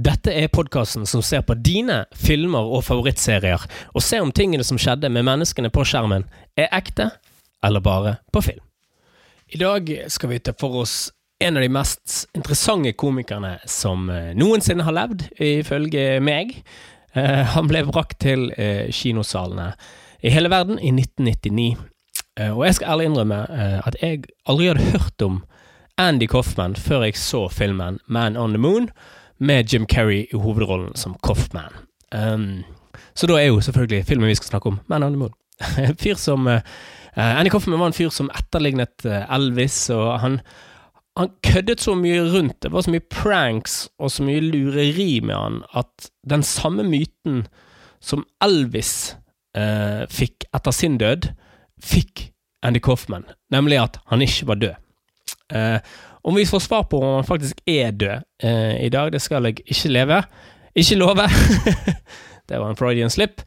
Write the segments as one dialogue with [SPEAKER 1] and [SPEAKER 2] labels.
[SPEAKER 1] Dette er podkasten som ser på dine filmer og favorittserier, og ser om tingene som skjedde med menneskene på skjermen, er ekte eller bare på film. I dag skal vi ta for oss en av de mest interessante komikerne som eh, noensinne har levd, ifølge meg. Eh, han ble brakt til eh, kinosalene i hele verden i 1999. Og jeg skal ærlig innrømme at jeg aldri hadde hørt om Andy Coffman før jeg så filmen Man on the Moon med Jim Carrey i hovedrollen som Coffman. Um, så da er jo selvfølgelig filmen vi skal snakke om, Man on the Moon. En fyr som uh, Annie Coffman var en fyr som etterlignet uh, Elvis, og han, han køddet så mye rundt. Det var så mye pranks og så mye lureri med han at den samme myten som Elvis uh, fikk etter sin død, fikk Andy Coffman, nemlig at han ikke var død. Uh, om vi får svar på om han faktisk er død eh, i dag, det skal jeg ikke leve. Ikke love. det var en Freudian slip.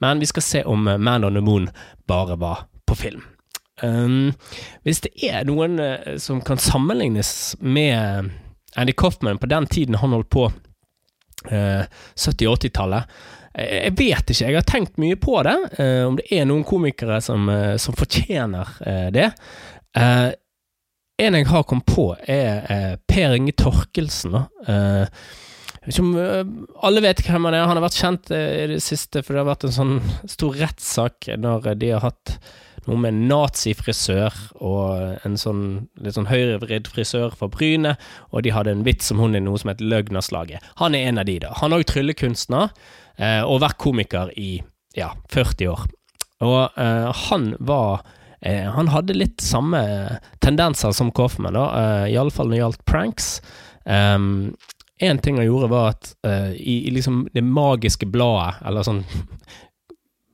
[SPEAKER 1] Men vi skal se om Man on the Moon bare var på film. Um, hvis det er noen uh, som kan sammenlignes med Andy Coffman på den tiden han holdt på, 70- 80-tallet jeg vet ikke, jeg har tenkt mye på det, om det er noen komikere som, som fortjener det. En jeg har kommet på, er eh, Per Inge Torkelsen. Eh, som, eh, alle vet hvem han er. Han har vært kjent eh, i det siste, for det har vært en sånn stor rettssak når de har hatt noe med nazifrisør og en sånn litt sånn høyrevridd frisør fra Bryne, og de hadde en vits om hun i noe som het Løgnerslaget. Han er en av de, da. Han er òg tryllekunstner, eh, og vært komiker i ja, 40 år. Og eh, han var Eh, han hadde litt samme tendenser som Coffman, da, uh, eh, iallfall når det gjaldt pranks. Um, en ting han gjorde, var at uh, i, i, liksom det magiske bladet, eller sånn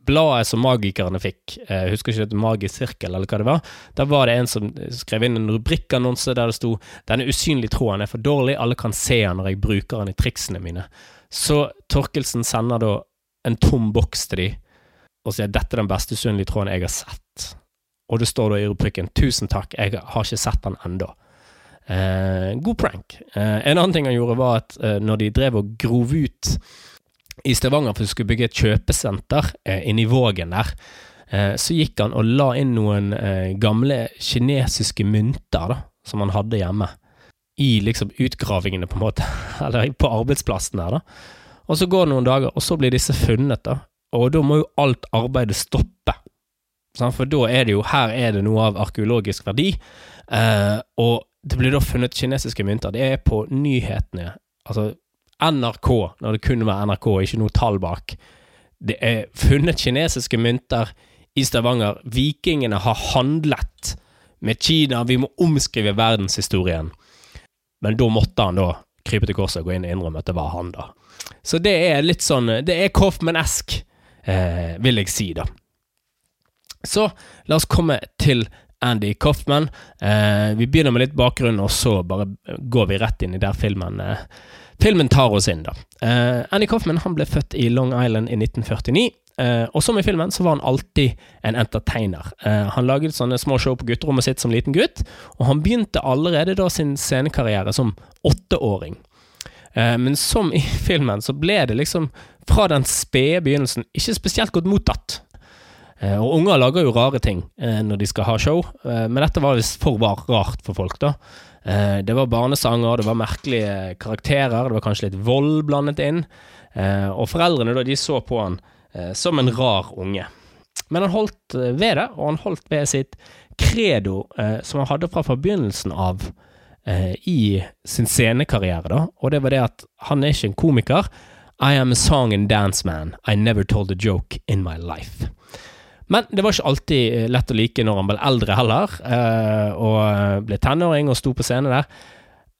[SPEAKER 1] Bladet som magikerne fikk, jeg husker ikke det Magisk sirkel, eller hva det var. Da var det en som skrev inn en rubrikkannonse der det sto 'Denne usynlige tråden er for dårlig, alle kan se den når jeg bruker den i triksene mine'. Så Torkelsen sender da en tom boks til de og sier 'Dette er den beste usynlige tråden jeg har sett' og det står da i rubrikken 'Tusen takk, jeg har ikke sett den ennå'. Eh, god prank. Eh, en annen ting han gjorde, var at eh, når de drev og grov ut i Stavanger for å skulle bygge et kjøpesenter eh, inni Vågen der, eh, så gikk han og la inn noen eh, gamle kinesiske mynter da, som han hadde hjemme. I liksom utgravingene, på en måte. Eller på arbeidsplassen der, da. Og så går det noen dager, og så blir disse funnet, da. Og da må jo alt arbeidet stoppe. For da er det jo Her er det noe av arkeologisk verdi. Eh, og det blir da funnet kinesiske mynter. Det er på nyhetene. Altså NRK, når det kunne være NRK, ikke noe tall bak. Det er funnet kinesiske mynter i Stavanger. Vikingene har handlet med Kina. Vi må omskrive verdenshistorien. Men da måtte han da krype til korset og gå inn og innrømme at det var han, da. Så det er litt sånn Det er Coffman-esk, eh, vil jeg si, da. Så la oss komme til Andy Coffman. Eh, vi begynner med litt bakgrunn, og så bare går vi rett inn i der filmen, eh, filmen tar oss inn. da. Eh, Andy Coffman han ble født i Long Island i 1949. Eh, og som i filmen så var han alltid en entertainer. Eh, han laget sånne små show på gutterommet sitt som liten gutt, og han begynte allerede da sin scenekarriere som åtteåring. Eh, men som i filmen så ble det liksom fra den spede begynnelsen ikke spesielt godt mottatt. Eh, og unger lager jo rare ting eh, når de skal ha show, eh, men dette var visst for rart for folk, da. Det var barnesanger, det var merkelige karakterer, det var kanskje litt vold blandet inn. Og foreldrene da, de så på han som en rar unge. Men han holdt ved det, og han holdt ved sitt credo som han hadde fra forbegynnelsen av i sin scenekarriere, da. Og det var det at han er ikke en komiker. I am a song and dance man. I never told a joke in my life. Men det var ikke alltid eh, lett å like når han ble eldre heller, eh, og ble tenåring og sto på scenen der.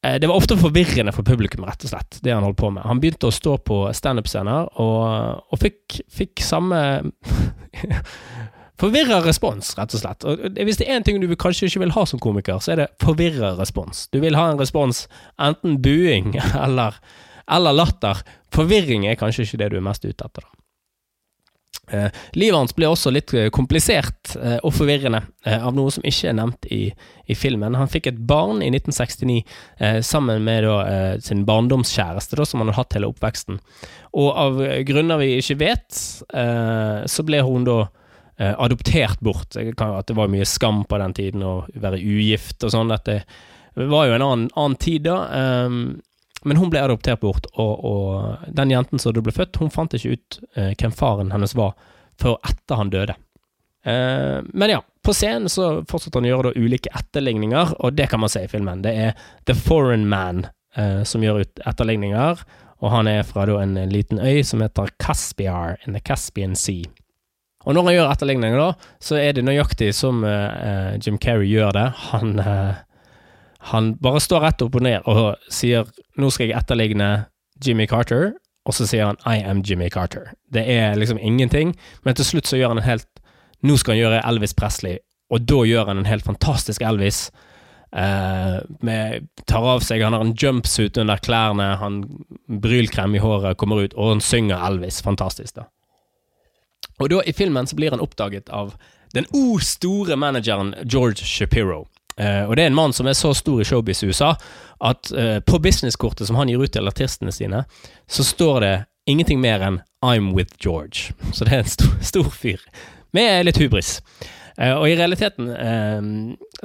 [SPEAKER 1] Eh, det var ofte forvirrende for publikum, rett og slett, det han holdt på med. Han begynte å stå på standup-scener, og, og fikk, fikk, samme Forvirra respons, rett og slett. Og hvis det er én ting du kanskje ikke vil ha som komiker, så er det forvirra respons. Du vil ha en respons, enten buing eller, eller latter. Forvirring er kanskje ikke det du er mest ute etter. da. Eh, livet hans ble også litt eh, komplisert eh, og forvirrende av noe som ikke er nevnt i, i, filmen. Han fikk et barn i 1969 eh, sammen med da, sin barndomskjæreste, da, som han hadde hatt hele oppveksten. Og av grunner vi ikke vet, så ble hun da adoptert bort. At det var mye skam på den tiden å være ugift og sånn. Dette var jo en annen, annen tid da. Men hun ble adoptert bort, og, og den jenten som ble født, hun fant ikke ut eh, hvem faren hennes var før etter han døde. Eh, men ja, på scenen så fortsatte han å gjøre da ulike etterligninger, og det kan man se i filmen. Det er The Foreign Man eh, som gjør ut etterligninger, og han er fra da en liten øy som heter Caspiar in the Caspian Sea. Og når han gjør etterligninger, da, så er det nøyaktig som uh, Jim Carrey gjør det. Han uh, han bare står rett opp og ned og sier 'nå skal jeg etterligne Jimmy Carter', og så sier han 'I am Jimmy Carter'. Det er liksom ingenting, men til slutt så gjør han en helt Nå skal han gjøre Elvis Presley, og da gjør han en helt fantastisk Elvis. Uh, med, tar av seg Han har en jumpsuit under klærne, han brylkrem i håret kommer ut, og han synger Elvis. Fantastisk, da. Og da, i filmen, så blir han oppdaget av den o store manageren George Shapiro. Uh, og det er en mann som er så stor i showbiz i USA at uh, på businesskortet som han gir ut til artistene sine, så står det ingenting mer enn 'I'm with George'. Så det er en stor, stor fyr. Med litt hubris. Uh, og i realiteten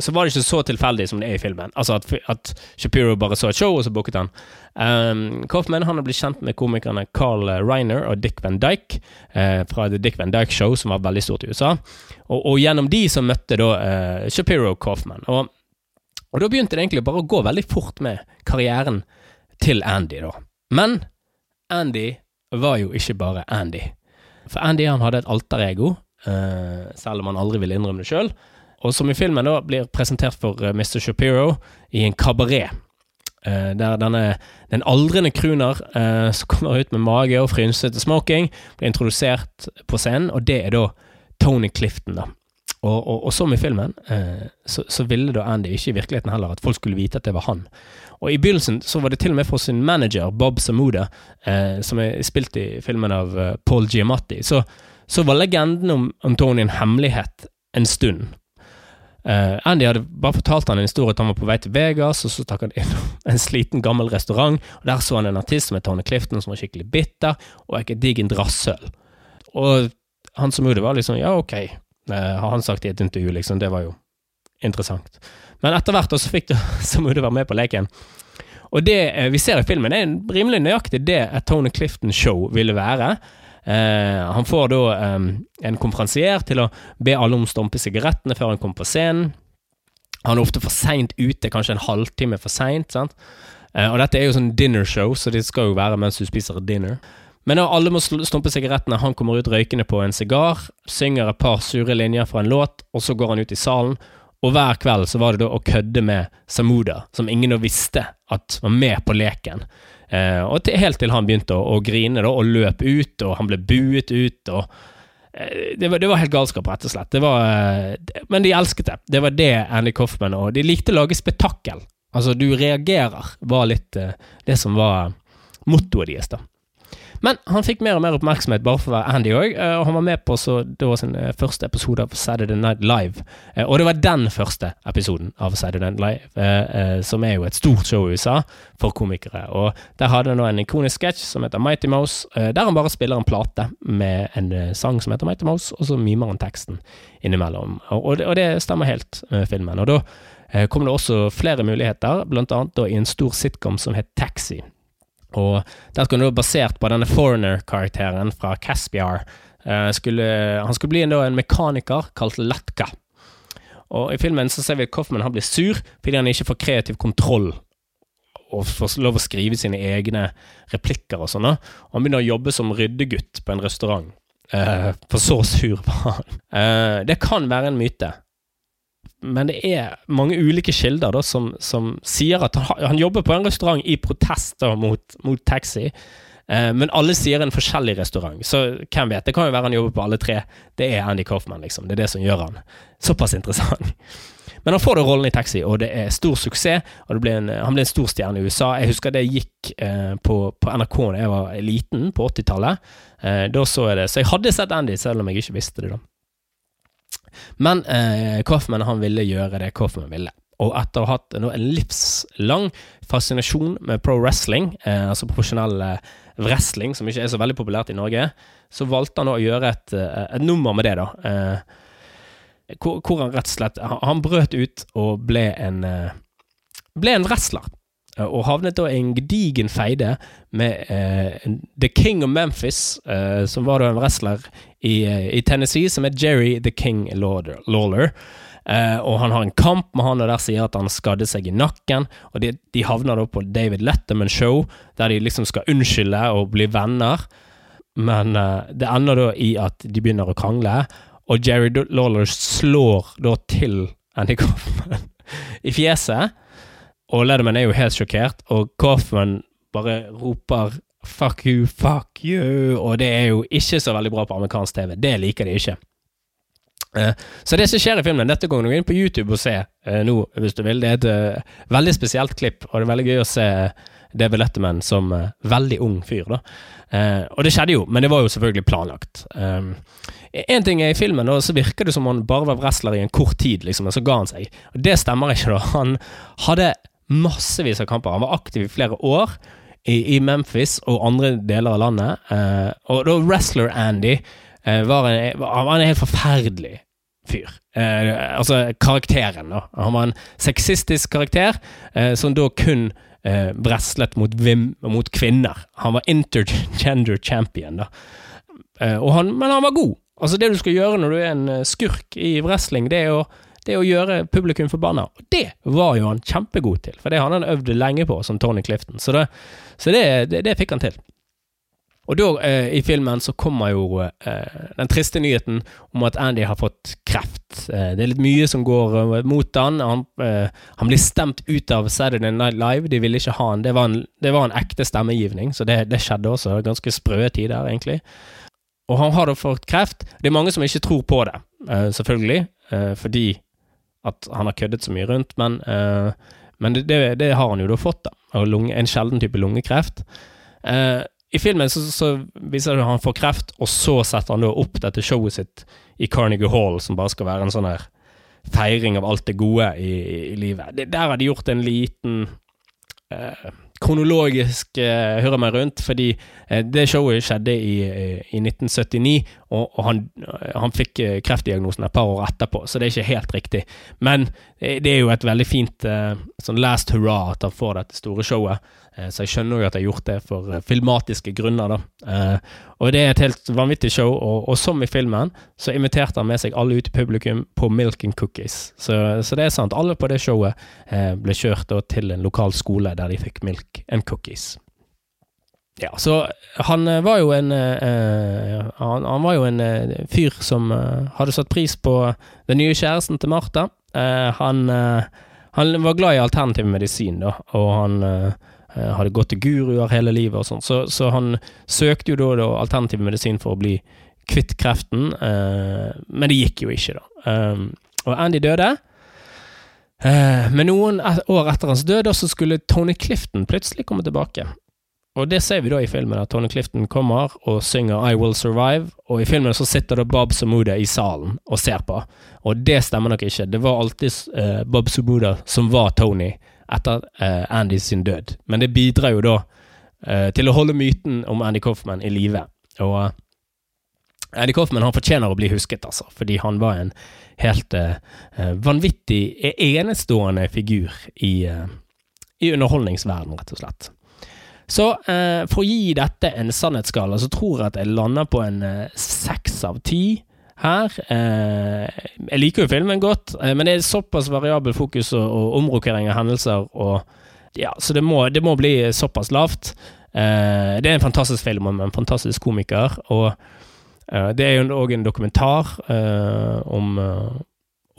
[SPEAKER 1] så var det ikke så tilfeldig som det er i filmen. Altså at, at Shapiro bare så et show, og så booket han. Um, Coffman han har blitt kjent med komikerne Carl Reiner og Dick Van Dyke fra The Dick Van Dyke Show, som var veldig stort i USA. Og, og, gjennom de så møtte da uh, Shapiro Coffman. Og, og, da begynte det egentlig bare å gå veldig fort med karrieren til Andy, da. Men Andy var jo ikke bare Andy. For Andy han hadde et alterego, uh, selv om han aldri ville innrømme det sjøl. Og som i filmen da blir presentert for uh, Mr. Shapiro i en kabaret. Uh, der denne, den aldrende crooner som kommer ut med mage og frynsete smoking, blir introdusert på scenen, og det er da Tony Clifton, da. Og, og, og som i filmen, eh, så, så, ville da Andy ikke i virkeligheten heller at folk skulle vite at det var han. Og i begynnelsen så var det til og med for sin manager, Bob Samuda, eh, som er spilt i filmen av Paul Giamatti, så, så, var legenden om, om Tony en hemmelighet en stund. Uh, Andy hadde bare fortalt han en historie at han var på vei til Vegas, og så stakk han inn en sliten, gammel restaurant, og der så han en artist som het Tony Clifton, som var skikkelig bitter, og ikke digg en drassøl. Og han som gjorde det, var liksom ja, ok, uh, har han sagt i et intervju, liksom. Det var jo interessant. Men etter hvert så fikk Samude være med på leken. Og det uh, vi ser i filmen, er rimelig nøyaktig det et Tony Clifton-show ville være. Eh, han får da en konferansier til å be alle om å stumpe sigarettene før han kommer på scenen. Han er ofte for seint ute, kanskje en halvtime for seint. Eh, og dette er jo sånn dinnershow, så det skal jo være mens du spiser dinner. Men alle må stumpe sigarettene, han kommer ut røykende på en sigar, synger et par sure linjer fra en låt, og så går han ut i salen. Og hver kveld så var det da å kødde med Samuda, som ingen da visste at var med på leken. Eh, og til, helt til han begynte å, å, grine da, og løp ut, og han ble buet ut. og eh, det var, det var, helt galskap, rett og slett. Var, eh, men de elsket det. Det var det Andy Coffman og De likte å lage spetakkel. Altså, du reagerer, var litt eh, det som var mottoet deres, da. Men han fikk mer og mer oppmerksomhet bare for å være Andy òg, eh, og han var med på så, det var sin eh, første episode av Saturday Night Live. Eh, og det var den første episoden av Saturday Night Live, som er jo et stort show i USA for komikere. Og der hadde han nå en ikonisk sketsj som heter Mighty Mouse, der han bare spiller en plate med en sang som heter Mighty Mouse, og så mimer han teksten innimellom. Og det, og det stemmer helt med filmen. Og da kom det også flere muligheter, blant annet i en stor sitcom som het Taxi. Og den skulle være basert på denne foreigner-karakteren fra Caspiar. Uh, skulle, han skulle bli en, en mekaniker kalt Latka. Og I filmen så ser vi at Coffman han blir sur fordi han ikke får kreativ kontroll og får lov å skrive sine egne replikker og sånn. Og han begynner å jobbe som ryddegutt på en restaurant. Uh, for så sur var han. Uh, det kan være en myte men det er mange ulike kilder da, som, som sier at han, han, jobber på en restaurant i protest mot, mot, taxi. Eh, men alle sier en forskjellig restaurant, så hvem vet? Det kan jo være han jobber på alle tre. Det er Andy Coffman, liksom. Det er det som gjør han såpass interessant. Men han får da rollen i Taxi, og det er stor suksess. og ble en, Han ble en stor stjerne i USA. Jeg husker det gikk eh, på, på, NRK da jeg var liten, på 80-tallet. Eh, så. Så jeg hadde sett Andy, selv om jeg ikke visste det da. Men eh, Coffman han ville gjøre det Coffman ville. Og etter å ha hatt en livslang fascinasjon med pro wrestling, eh, altså profesjonell eh, wrestling, som ikke er så veldig populært i Norge, så valgte han å gjøre et, eh, et nummer med det, da. Eh, hvor, hvor, han rett og slett han brøt ut og ble en, eh, ble en wrestler. Eh, og havnet da i en gedigen feide med The King of Memphis, som var da en wrestler i, i Tennessee, som er Jerry The King Lawler. Uh, og han har en kamp med han, og der sier at han skadde seg i nakken. Og de, de havner da på David Letterman Show, der de liksom skal unnskylde og bli venner. Men uh, det ender da i at de begynner å krangle, og Jerry Lawler slår da til Andy Coffman i fjeset. Og Letterman er jo helt sjokkert, og Coffman bare roper 'fuck you, fuck you', og det er jo ikke så veldig bra på amerikansk TV. Det liker de ikke. Eh, så det som skjer i filmen Dette går du inn på YouTube og se uh, nå, hvis du vil. Det er et uh, veldig spesielt klipp, og det er veldig gøy å se David Letterman som veldig ung fyr. da. og det skjedde jo, men det var jo selvfølgelig planlagt. Én ting er i filmen, og så virker det som han bare var wrestler i en kort tid, liksom, og så ga han seg. Og Det stemmer ikke, da. Han hadde massevis av kamper. Han var aktiv i flere år. I, i Memphis og andre deler av landet. og da wrestler Andy var en, han var en helt forferdelig fyr. Eh, altså karakteren, da. Han var en sexistisk karakter eh, som da kun eh, wrestlet mot, mot, kvinner. Han var intergender champion, da. Eh, han, men han var god. Altså Det du skal gjøre når du er en eh, skurk i wrestling, det er å, det å gjøre publikum forbanna. Og det var jo han kjempegod til, for det hadde han øvd lenge på, som Tony Clifton. Så det, så det, det, det fikk han til. Og da, eh, i filmen, så kommer jo eh, den triste nyheten om at Andy har fått kreft. Eh, det er litt mye som går eh, mot han. Han, eh, han, blir stemt ut av Saturday Night Live. De ville ikke ha han. Det var en, det var en ekte stemmegivning, så det, det, skjedde også. Ganske sprø tider, egentlig. Og han har da fått kreft. Det er mange som ikke tror på det, eh, selvfølgelig, fordi at han har køddet så mye rundt, men, men det, det, har han jo da fått, da. en sjelden type lungekreft. Uh, i filmen så, så viser det at han får kreft, og så setter han da opp dette showet sitt i Carnegie Hall, som bare skal være en sånn her feiring av alt det gode i, i livet. Det, der har de gjort en liten eh, kronologisk uh, hører meg rundt, fordi uh, det showet skjedde i, i 1979, og, han, han, fikk kreftdiagnosen et par år etterpå, så det er ikke helt riktig. Men det er jo et veldig fint sånn last hurra at han får dette store showet. Eh, så jeg skjønner jo at jeg har gjort det for eh, filmatiske grunner, da. Eh, og det er et helt vanvittig show, og, og som i filmen, så inviterte han med seg alle ut i publikum på Milk and Cookies. Så, så det er sant. Alle på det showet ble kjørt til en lokal skole der de fikk Milk and Cookies. Ja, så han var jo en uh, han, han, var jo en uh, fyr som uh, hadde satt pris på den nye kjæresten til Martha. han, han var glad i alternativ medisin, da, og han Eh, hadde gått til guruer hele livet og sånn. Så, så, han søkte jo da, da alternativ medisin for å bli kvitt kreften, eh, men det gikk jo ikke, da. Og Andy døde. Eh, men noen år etter hans død så skulle Tony Clifton plutselig komme tilbake. Og det ser vi da i filmen, at Tony Clifton kommer og synger I Will Survive, og i filmen så sitter da Bob Samuda i salen og ser på. Og det stemmer nok ikke. Det var alltid uh, Bob Samuda som var Tony etter uh, Andy sin død. Men det bidrar jo da uh, til å holde myten om Andy Coffman i live. Og uh, Andy Coffman han fortjener å bli husket, altså, fordi han var en helt vanvittig, enestående figur i, i underholdningsverdenen, rett og slett. Så for å gi dette en sannhetsskala, så tror jeg at jeg lander på en seks av ti her. Eh, jeg liker jo filmen godt, eh, men det er såpass variabel fokus og, og omrokering av hendelser, og, ja, så det må, det må, bli såpass lavt. Eh, det er en fantastisk film om en fantastisk komiker, og eh, det er jo òg en dokumentar eh, om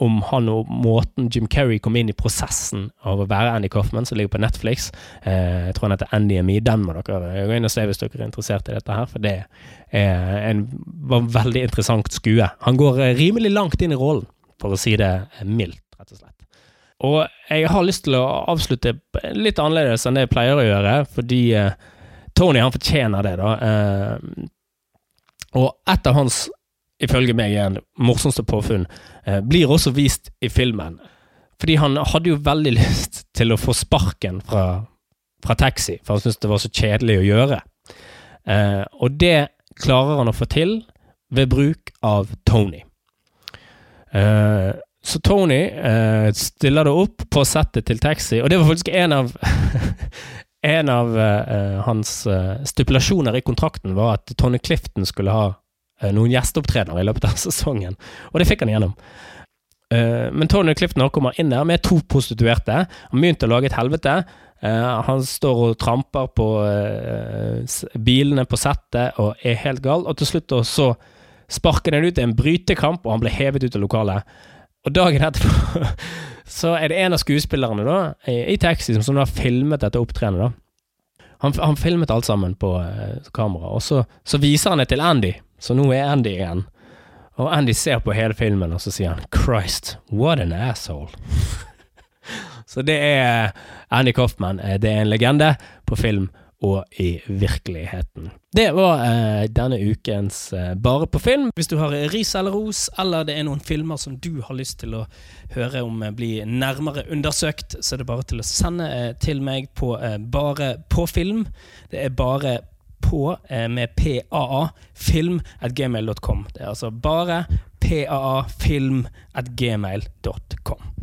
[SPEAKER 1] om han og måten Jim Kerry kom inn i prosessen av å være Andy Coffman, som ligger på Netflix. Eh, jeg tror han heter Andy Me. Den må dere gå inn og se hvis dere er interessert i dette her, for det er en, var veldig interessant skue. Han går eh, rimelig langt inn i rollen, for å si det mildt, rett og slett. Og jeg har lyst til å avslutte litt annerledes enn det jeg pleier å gjøre, fordi eh, Tony han fortjener det, da. Eh, og et av hans, ifølge meg igjen, morsomste påfunn eh, blir også vist i filmen. Fordi han hadde jo veldig lyst til å få sparken fra, fra taxi, for han syntes det var så kjedelig å gjøre. Eh, og det klarer han å få til ved bruk av Tony. Eh, så Tony eh, stiller det opp på settet til Taxi, og det var faktisk en av En av uh, hans stipulasjoner i kontrakten var at Tony Clifton skulle ha noen gjesteopptredener i løpet av sesongen, og det fikk han igjennom. men Tony Clifton kommer inn der med to prostituerte. Han begynte å lage et helvete. han står og tramper på bilene på settet og er helt gal, og til slutt så sparker han ut i en brytekamp, og han ble hevet ut av lokalet. Og dagen etterpå så er det en av skuespillerne da, i, Taxi som, har filmet dette opptrenet. Han, han, filmet alt sammen på kamera, og så, så, viser han det til Andy. Så nå er Andy igjen. Og Andy ser på hele filmen, og så sier han 'Christ, what an asshole'. så det er Andy Coffman. Eh, det er en legende på film og i virkeligheten. Det var eh, denne ukens eh, Bare på film.
[SPEAKER 2] Hvis du har ris eller ros, eller det er noen filmer som du har lyst til å høre om eh, blir nærmere undersøkt, så er det bare til å sende eh, til meg på Bare på film. Det er bare på eh, med paafilm.gmail.com. Det er altså bare paafilm.gmail.com.